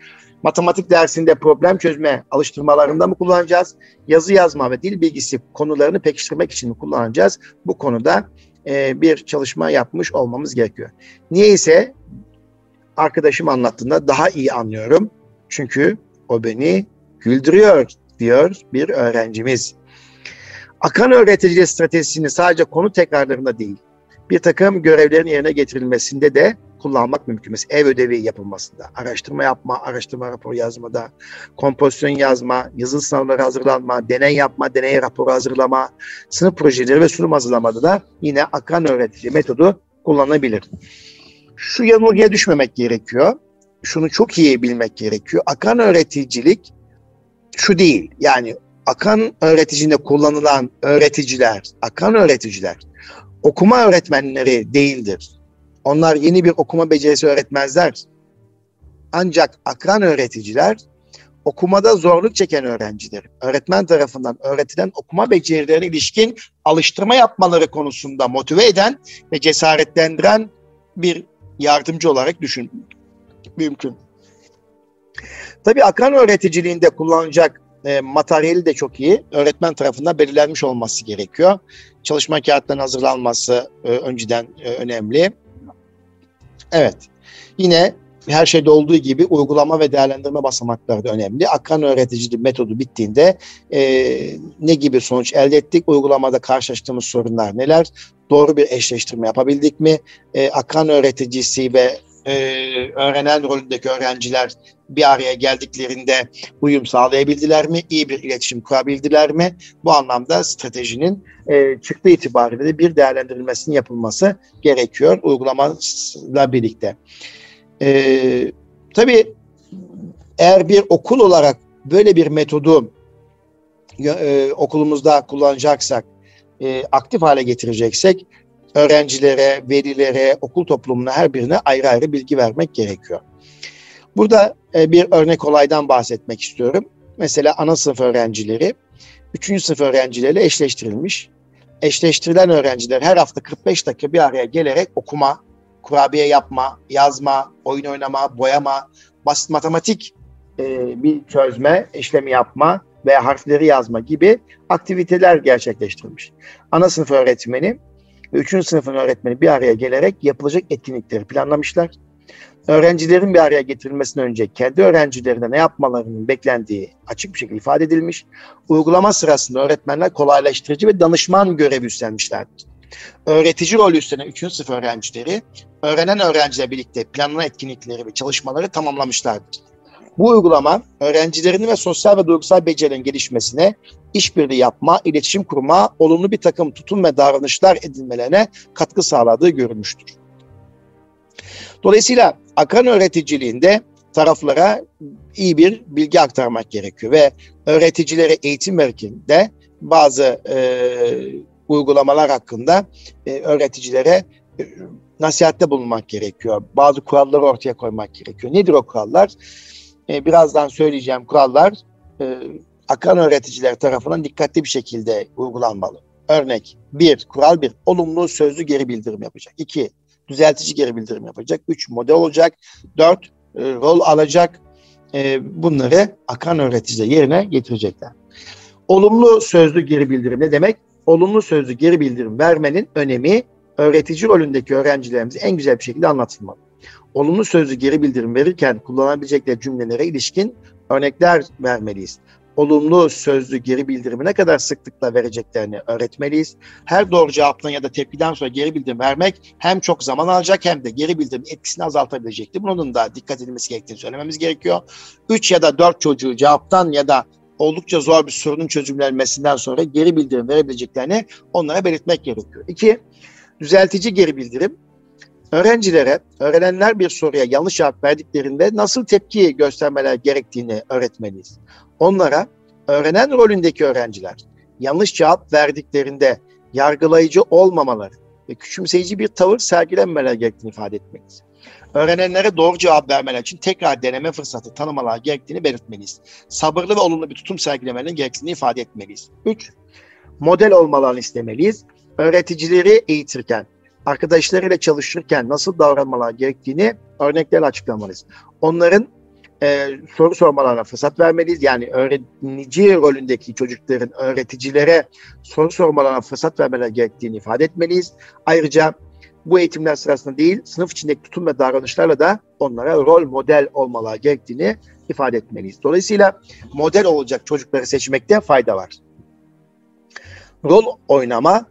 Matematik dersinde problem çözme alıştırmalarında mı kullanacağız? Yazı yazma ve dil bilgisi konularını pekiştirmek için mi kullanacağız? Bu konuda e, bir çalışma yapmış olmamız gerekiyor. Niye ise arkadaşım anlattığında daha iyi anlıyorum. Çünkü o beni güldürüyor diyor bir öğrencimiz. Akan öğretici stratejisini sadece konu tekrarlarında değil, bir takım görevlerin yerine getirilmesinde de kullanmak mümkün. Mesela ev ödevi yapılmasında, araştırma yapma, araştırma raporu yazmada, kompozisyon yazma, yazılı sınavları hazırlanma, deney yapma, deney raporu hazırlama, sınıf projeleri ve sunum hazırlamada da yine akan öğretici metodu kullanılabilir. Şu yanılgıya düşmemek gerekiyor. Şunu çok iyi bilmek gerekiyor. Akan öğreticilik şu değil. Yani akan öğreticinde kullanılan öğreticiler, akan öğreticiler okuma öğretmenleri değildir. Onlar yeni bir okuma becerisi öğretmezler. Ancak akran öğreticiler okumada zorluk çeken öğrenciler, öğretmen tarafından öğretilen okuma becerilerine ilişkin alıştırma yapmaları konusunda motive eden ve cesaretlendiren bir yardımcı olarak düşün mümkün. Tabii akran öğreticiliğinde kullanılacak e, materyali de çok iyi. Öğretmen tarafından belirlenmiş olması gerekiyor. Çalışma kağıtlarının hazırlanması e, önceden e, önemli. Evet. Yine her şeyde olduğu gibi uygulama ve değerlendirme basamakları da önemli. Akran öğreticiliği metodu bittiğinde e, ne gibi sonuç elde ettik? Uygulamada karşılaştığımız sorunlar neler? Doğru bir eşleştirme yapabildik mi? E, akran öğreticisi ve e, öğrenen rolündeki öğrenciler bir araya geldiklerinde uyum sağlayabildiler mi? İyi bir iletişim kurabildiler mi? Bu anlamda stratejinin e, çıktı itibariyle de bir değerlendirilmesinin yapılması gerekiyor uygulamayla birlikte. E, tabii eğer bir okul olarak böyle bir metodu e, okulumuzda kullanacaksak, e, aktif hale getireceksek öğrencilere, velilere, okul toplumuna her birine ayrı ayrı bilgi vermek gerekiyor. Burada e, bir örnek olaydan bahsetmek istiyorum. Mesela ana sınıf öğrencileri 3. sınıf öğrencileriyle eşleştirilmiş. Eşleştirilen öğrenciler her hafta 45 dakika bir araya gelerek okuma, kurabiye yapma, yazma, oyun oynama, boyama, basit matematik e, bir çözme, işlemi yapma veya harfleri yazma gibi aktiviteler gerçekleştirilmiş. Ana sınıf öğretmeni ve 3. sınıfın öğretmeni bir araya gelerek yapılacak etkinlikleri planlamışlar. Öğrencilerin bir araya getirilmesinden önce kendi öğrencilerine ne yapmalarının beklendiği açık bir şekilde ifade edilmiş. Uygulama sırasında öğretmenler kolaylaştırıcı ve danışman görevi üstlenmişlerdir. Öğretici rolü üstlenen 3. sınıf öğrencileri öğrenen öğrencilerle birlikte planlanan etkinlikleri ve çalışmaları tamamlamışlardır. Bu uygulama öğrencilerin ve sosyal ve duygusal becerilerin gelişmesine, işbirliği yapma, iletişim kurma, olumlu bir takım tutum ve davranışlar edinmelerine katkı sağladığı görülmüştür. Dolayısıyla akran öğreticiliğinde taraflara iyi bir bilgi aktarmak gerekiyor ve öğreticilere eğitim verirken bazı e, uygulamalar hakkında e, öğreticilere e, nasihatte bulunmak gerekiyor. Bazı kuralları ortaya koymak gerekiyor. Nedir o kurallar? E, birazdan söyleyeceğim kurallar e, akan öğreticiler tarafından dikkatli bir şekilde uygulanmalı. Örnek bir, kural bir, olumlu sözlü geri bildirim yapacak. İki, düzeltici geri bildirim yapacak. Üç, model olacak. Dört, e, rol alacak. E, bunları akan öğreticiler yerine getirecekler. Olumlu sözlü geri bildirim ne demek? Olumlu sözlü geri bildirim vermenin önemi öğretici rolündeki öğrencilerimize en güzel bir şekilde anlatılmalı olumlu sözlü geri bildirim verirken kullanabilecekleri cümlelere ilişkin örnekler vermeliyiz. Olumlu sözlü geri bildirimi ne kadar sıklıkla vereceklerini öğretmeliyiz. Her doğru cevaptan ya da tepkiden sonra geri bildirim vermek hem çok zaman alacak hem de geri bildirim etkisini azaltabilecektir. Bunun da dikkat edilmesi gerektiğini söylememiz gerekiyor. 3 ya da 4 çocuğu cevaptan ya da oldukça zor bir sorunun çözümlenmesinden sonra geri bildirim verebileceklerini onlara belirtmek gerekiyor. İki, düzeltici geri bildirim öğrencilere öğrenenler bir soruya yanlış cevap verdiklerinde nasıl tepki göstermeler gerektiğini öğretmeliyiz. Onlara öğrenen rolündeki öğrenciler yanlış cevap verdiklerinde yargılayıcı olmamaları ve küçümseyici bir tavır sergilenmeler gerektiğini ifade etmeliyiz. Öğrenenlere doğru cevap vermeler için tekrar deneme fırsatı tanımalar gerektiğini belirtmeliyiz. Sabırlı ve olumlu bir tutum sergilemelerin gerektiğini ifade etmeliyiz. 3. Model olmalarını istemeliyiz. Öğreticileri eğitirken arkadaşlarıyla çalışırken nasıl davranmalar gerektiğini örneklerle açıklamalıyız. Onların e, soru sormalarına fırsat vermeliyiz. Yani öğrenici rolündeki çocukların öğreticilere soru sormalarına fırsat vermeleri gerektiğini ifade etmeliyiz. Ayrıca bu eğitimler sırasında değil, sınıf içindeki tutum ve davranışlarla da onlara rol model olmaları gerektiğini ifade etmeliyiz. Dolayısıyla model olacak çocukları seçmekte fayda var. Rol oynama,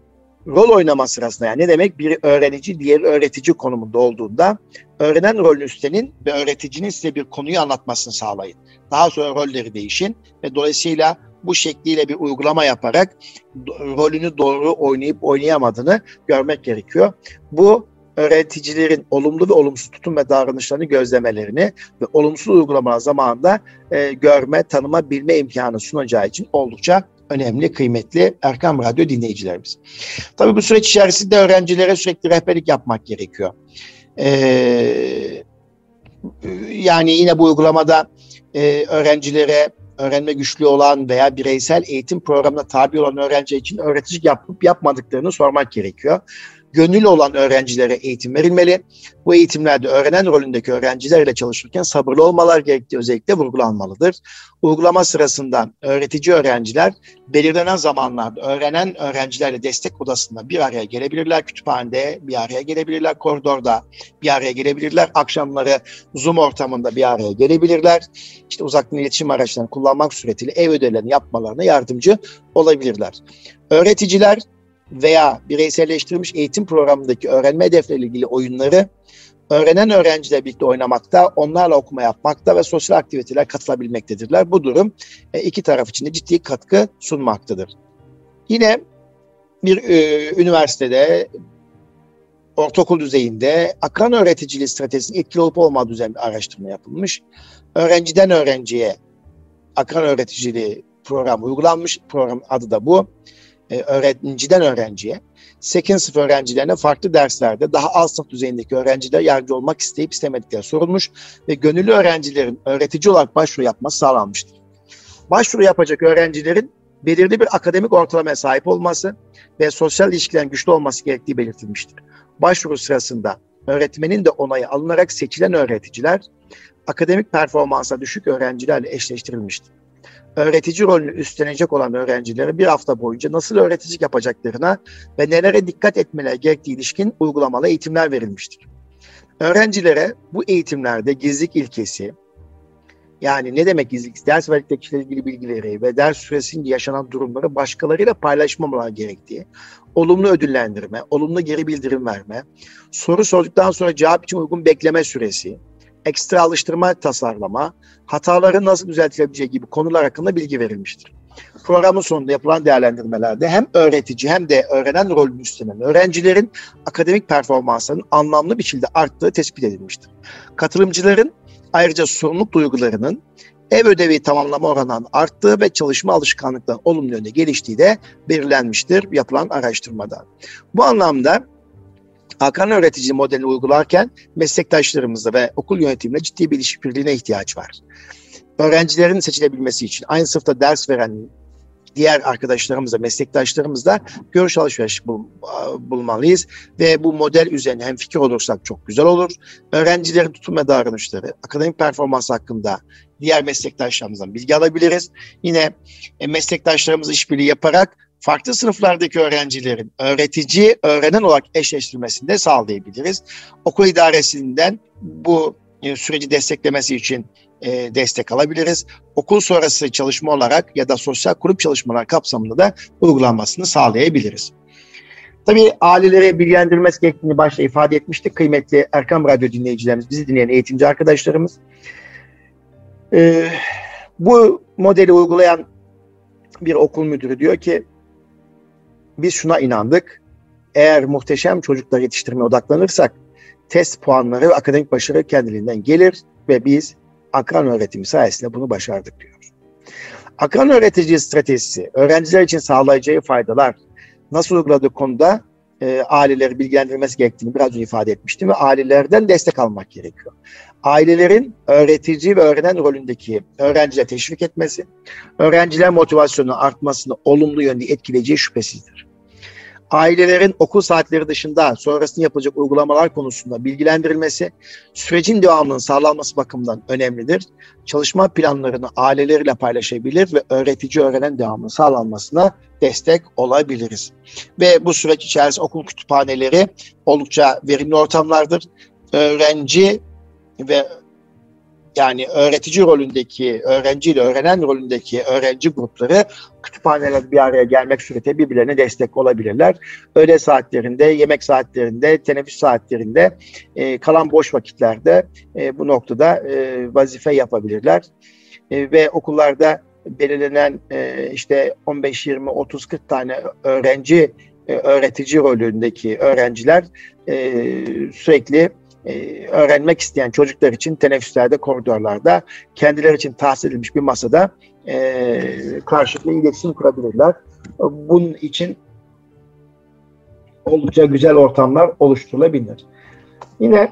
rol oynama sırasında yani ne demek? Biri öğrenici, diğeri öğretici konumunda olduğunda öğrenen rolün üstlenin ve öğreticinin size bir konuyu anlatmasını sağlayın. Daha sonra rolleri değişin ve dolayısıyla bu şekliyle bir uygulama yaparak rolünü doğru oynayıp oynayamadığını görmek gerekiyor. Bu öğreticilerin olumlu ve olumsuz tutum ve davranışlarını gözlemelerini ve olumsuz uygulamalar zamanında e, görme, tanıma, bilme imkanı sunacağı için oldukça önemli, kıymetli Erkam Radyo dinleyicilerimiz. Tabii bu süreç içerisinde öğrencilere sürekli rehberlik yapmak gerekiyor. Ee, yani yine bu uygulamada e, öğrencilere öğrenme güçlü olan veya bireysel eğitim programına tabi olan öğrenci için öğretici yapıp yapmadıklarını sormak gerekiyor gönüllü olan öğrencilere eğitim verilmeli. Bu eğitimlerde öğrenen rolündeki öğrencilerle çalışırken sabırlı olmalar gerektiği özellikle vurgulanmalıdır. Uygulama sırasında öğretici öğrenciler belirlenen zamanlarda öğrenen öğrencilerle destek odasında bir araya gelebilirler. Kütüphanede bir araya gelebilirler. Koridorda bir araya gelebilirler. Akşamları Zoom ortamında bir araya gelebilirler. İşte uzaktan iletişim araçlarını kullanmak suretiyle ev ödevlerini yapmalarına yardımcı olabilirler. Öğreticiler veya bireyselleştirilmiş eğitim programındaki öğrenme hedefleriyle ilgili oyunları öğrenen öğrenciler birlikte oynamakta, onlarla okuma yapmakta ve sosyal aktiviteler katılabilmektedirler. Bu durum e, iki taraf için de ciddi katkı sunmaktadır. Yine bir e, üniversitede ortaokul düzeyinde akran öğreticiliği stratejisinin etkili olup olmadığı üzerine bir araştırma yapılmış. Öğrenciden öğrenciye akran öğreticiliği programı uygulanmış. Program adı da bu e, öğrenciden öğrenciye 8. sınıf öğrencilerine farklı derslerde daha alt sınıf düzeyindeki öğrenciler yardımcı olmak isteyip istemedikleri sorulmuş ve gönüllü öğrencilerin öğretici olarak başvuru yapması sağlanmıştır. Başvuru yapacak öğrencilerin belirli bir akademik ortalamaya sahip olması ve sosyal ilişkilerin güçlü olması gerektiği belirtilmiştir. Başvuru sırasında öğretmenin de onayı alınarak seçilen öğreticiler akademik performansa düşük öğrencilerle eşleştirilmiştir öğretici rolünü üstlenecek olan öğrencilere bir hafta boyunca nasıl öğreticilik yapacaklarına ve nelere dikkat etmeleri gerektiği ilişkin uygulamalı eğitimler verilmiştir. Öğrencilere bu eğitimlerde gizlilik ilkesi, yani ne demek gizlilik? Ders verdikleri ilgili bilgileri ve ders süresince yaşanan durumları başkalarıyla paylaşmamaları gerektiği, olumlu ödüllendirme, olumlu geri bildirim verme, soru sorduktan sonra cevap için uygun bekleme süresi, ekstra alıştırma tasarlama, hataların nasıl düzeltilebileceği gibi konular hakkında bilgi verilmiştir. Programın sonunda yapılan değerlendirmelerde hem öğretici hem de öğrenen rolünü üstlenen öğrencilerin akademik performanslarının anlamlı bir şekilde arttığı tespit edilmiştir. Katılımcıların ayrıca sorumluluk duygularının ev ödevi tamamlama oranının arttığı ve çalışma alışkanlıklarının olumlu yönde geliştiği de belirlenmiştir yapılan araştırmada. Bu anlamda Hakan öğretici modelini uygularken meslektaşlarımızla ve okul yönetimine ciddi bir işbirliğine ihtiyaç var. Öğrencilerin seçilebilmesi için aynı sınıfta ders veren diğer arkadaşlarımızla, meslektaşlarımızla görüş alışveriş bul, bulmalıyız. Ve bu model üzerine hem fikir olursak çok güzel olur. Öğrencilerin tutum ve davranışları, akademik performans hakkında diğer meslektaşlarımızdan bilgi alabiliriz. Yine e, meslektaşlarımız işbirliği yaparak farklı sınıflardaki öğrencilerin öğretici, öğrenen olarak eşleştirmesini de sağlayabiliriz. Okul idaresinden bu e, süreci desteklemesi için e, destek alabiliriz. Okul sonrası çalışma olarak ya da sosyal grup çalışmalar kapsamında da uygulanmasını sağlayabiliriz. Tabii ailelere bilgilendirmesi gerektiğini başta ifade etmiştik. Kıymetli Erkam Radyo dinleyicilerimiz, bizi dinleyen eğitimci arkadaşlarımız. Ee, bu modeli uygulayan bir okul müdürü diyor ki biz şuna inandık. Eğer muhteşem çocuklar yetiştirmeye odaklanırsak test puanları ve akademik başarı kendiliğinden gelir ve biz akran öğretimi sayesinde bunu başardık diyor. Akran öğretici stratejisi öğrenciler için sağlayacağı faydalar nasıl uyguladığı konuda e, aileleri bilgilendirmesi gerektiğini biraz önce ifade etmiştim ve ailelerden destek almak gerekiyor. Ailelerin öğretici ve öğrenen rolündeki öğrenciler teşvik etmesi, öğrenciler motivasyonu artmasını olumlu yönde etkileyeceği şüphesizdir. Ailelerin okul saatleri dışında sonrasında yapılacak uygulamalar konusunda bilgilendirilmesi, sürecin devamının sağlanması bakımından önemlidir. Çalışma planlarını aileleriyle paylaşabilir ve öğretici öğrenen devamının sağlanmasına destek olabiliriz. Ve bu süreç içerisinde okul kütüphaneleri oldukça verimli ortamlardır. Öğrenci ve yani öğretici rolündeki, öğrenciyle öğrenen rolündeki öğrenci grupları kütüphaneler bir araya gelmek suretiyle birbirlerine destek olabilirler. Öğle saatlerinde, yemek saatlerinde, teneffüs saatlerinde, e, kalan boş vakitlerde e, bu noktada e, vazife yapabilirler. E, ve okullarda belirlenen e, işte 15, 20, 30, 40 tane öğrenci, e, öğretici rolündeki öğrenciler e, sürekli e, öğrenmek isteyen çocuklar için teneffüslerde, koridorlarda, kendileri için tahsis edilmiş bir masada e, karşılıklı iletişim kurabilirler. Bunun için oldukça güzel ortamlar oluşturulabilir. Yine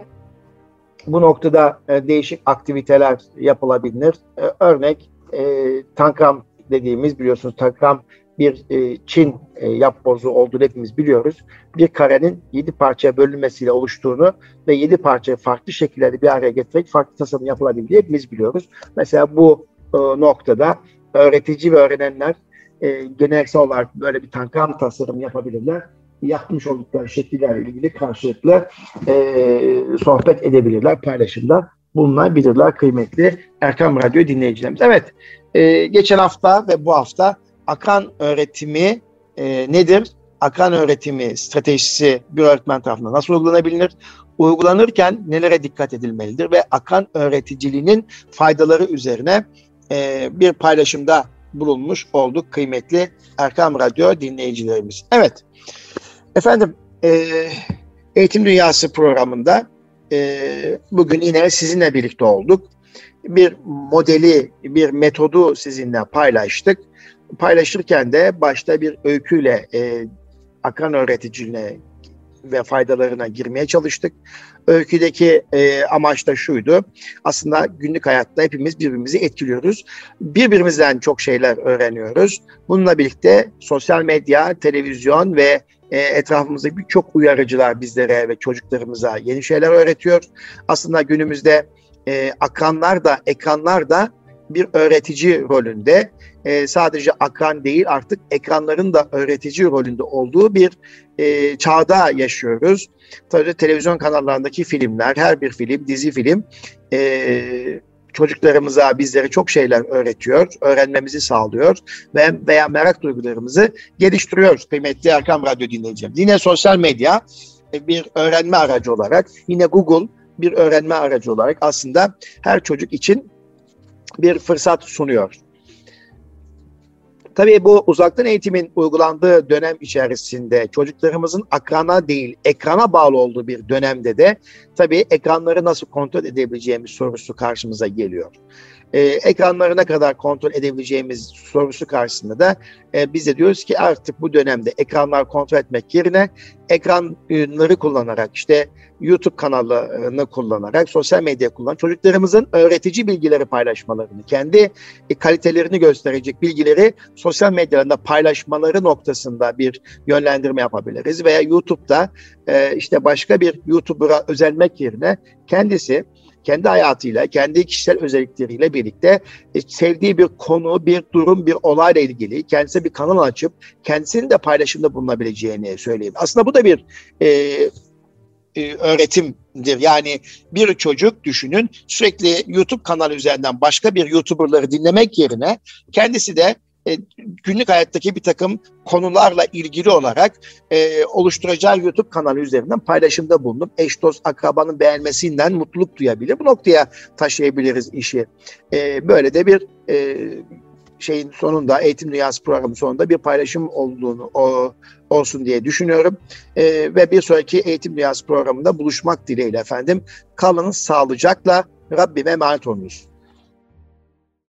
bu noktada e, değişik aktiviteler yapılabilir. E, örnek e, tankam dediğimiz biliyorsunuz tankam bir e, Çin e, yapbozu olduğunu hepimiz biliyoruz. Bir karenin yedi parçaya bölünmesiyle oluştuğunu ve yedi parçayı farklı şekillerde bir araya getirerek farklı tasarım yapılabildiğini hepimiz biliyoruz. Mesela bu e, noktada öğretici ve öğrenenler e, geleneksel olarak böyle bir tankam tasarım yapabilirler. Yapmış oldukları şekillerle ilgili karşılıklı e, sohbet edebilirler, paylaşımda bulunabilirler kıymetli Erkam Radyo dinleyicilerimiz. Evet, e, geçen hafta ve bu hafta akran öğretimi e, nedir? Akran öğretimi stratejisi bir öğretmen tarafından nasıl uygulanabilir? Uygulanırken nelere dikkat edilmelidir ve akran öğreticiliğinin faydaları üzerine e, bir paylaşımda bulunmuş olduk kıymetli Erkam Radyo dinleyicilerimiz. Evet, efendim e, Eğitim Dünyası programında e, bugün yine sizinle birlikte olduk. Bir modeli, bir metodu sizinle paylaştık paylaşırken de başta bir öyküyle e, akran öğreticiliğine ve faydalarına girmeye çalıştık. Öyküdeki e, amaç da şuydu. Aslında günlük hayatta hepimiz birbirimizi etkiliyoruz. Birbirimizden çok şeyler öğreniyoruz. Bununla birlikte sosyal medya, televizyon ve e, etrafımızdaki birçok uyarıcılar bizlere ve çocuklarımıza yeni şeyler öğretiyor. Aslında günümüzde e, akranlar da, ekranlar da bir öğretici rolünde e, sadece akran değil artık ekranların da öğretici rolünde olduğu bir e, çağda yaşıyoruz. Tabii televizyon kanallarındaki filmler, her bir film, dizi film e, çocuklarımıza, bizlere çok şeyler öğretiyor, öğrenmemizi sağlıyor ve veya merak duygularımızı geliştiriyor kıymetli Erkam Radyo dinleyeceğim. Yine sosyal medya e, bir öğrenme aracı olarak, yine Google bir öğrenme aracı olarak aslında her çocuk için bir fırsat sunuyor. Tabii bu uzaktan eğitimin uygulandığı dönem içerisinde çocuklarımızın akrana değil ekrana bağlı olduğu bir dönemde de tabii ekranları nasıl kontrol edebileceğimiz sorusu karşımıza geliyor. Ee, ekranları ne kadar kontrol edebileceğimiz sorusu karşısında da e, biz de diyoruz ki artık bu dönemde ekranlar kontrol etmek yerine ekranları kullanarak işte YouTube kanalını kullanarak, sosyal medya kullanan çocuklarımızın öğretici bilgileri paylaşmalarını, kendi e, kalitelerini gösterecek bilgileri sosyal medyalarında paylaşmaları noktasında bir yönlendirme yapabiliriz. Veya YouTube'da e, işte başka bir YouTuber'a özelmek yerine kendisi kendi hayatıyla, kendi kişisel özellikleriyle birlikte e, sevdiği bir konu, bir durum, bir olayla ilgili kendisine bir kanal açıp kendisinin de paylaşımda bulunabileceğini söyleyeyim. Aslında bu da bir e, e, öğretimdir. Yani bir çocuk düşünün sürekli YouTube kanalı üzerinden başka bir YouTuber'ları dinlemek yerine kendisi de e, günlük hayattaki bir takım konularla ilgili olarak e, oluşturacağı YouTube kanalı üzerinden paylaşımda bulunup eş dost akrabanın beğenmesinden mutluluk duyabilir. Bu noktaya taşıyabiliriz işi. E, böyle de bir e, şeyin sonunda eğitim dünyası programı sonunda bir paylaşım olduğunu o, olsun diye düşünüyorum. E, ve bir sonraki eğitim dünyası programında buluşmak dileğiyle efendim. Kalın sağlıcakla Rabbime emanet olunuz.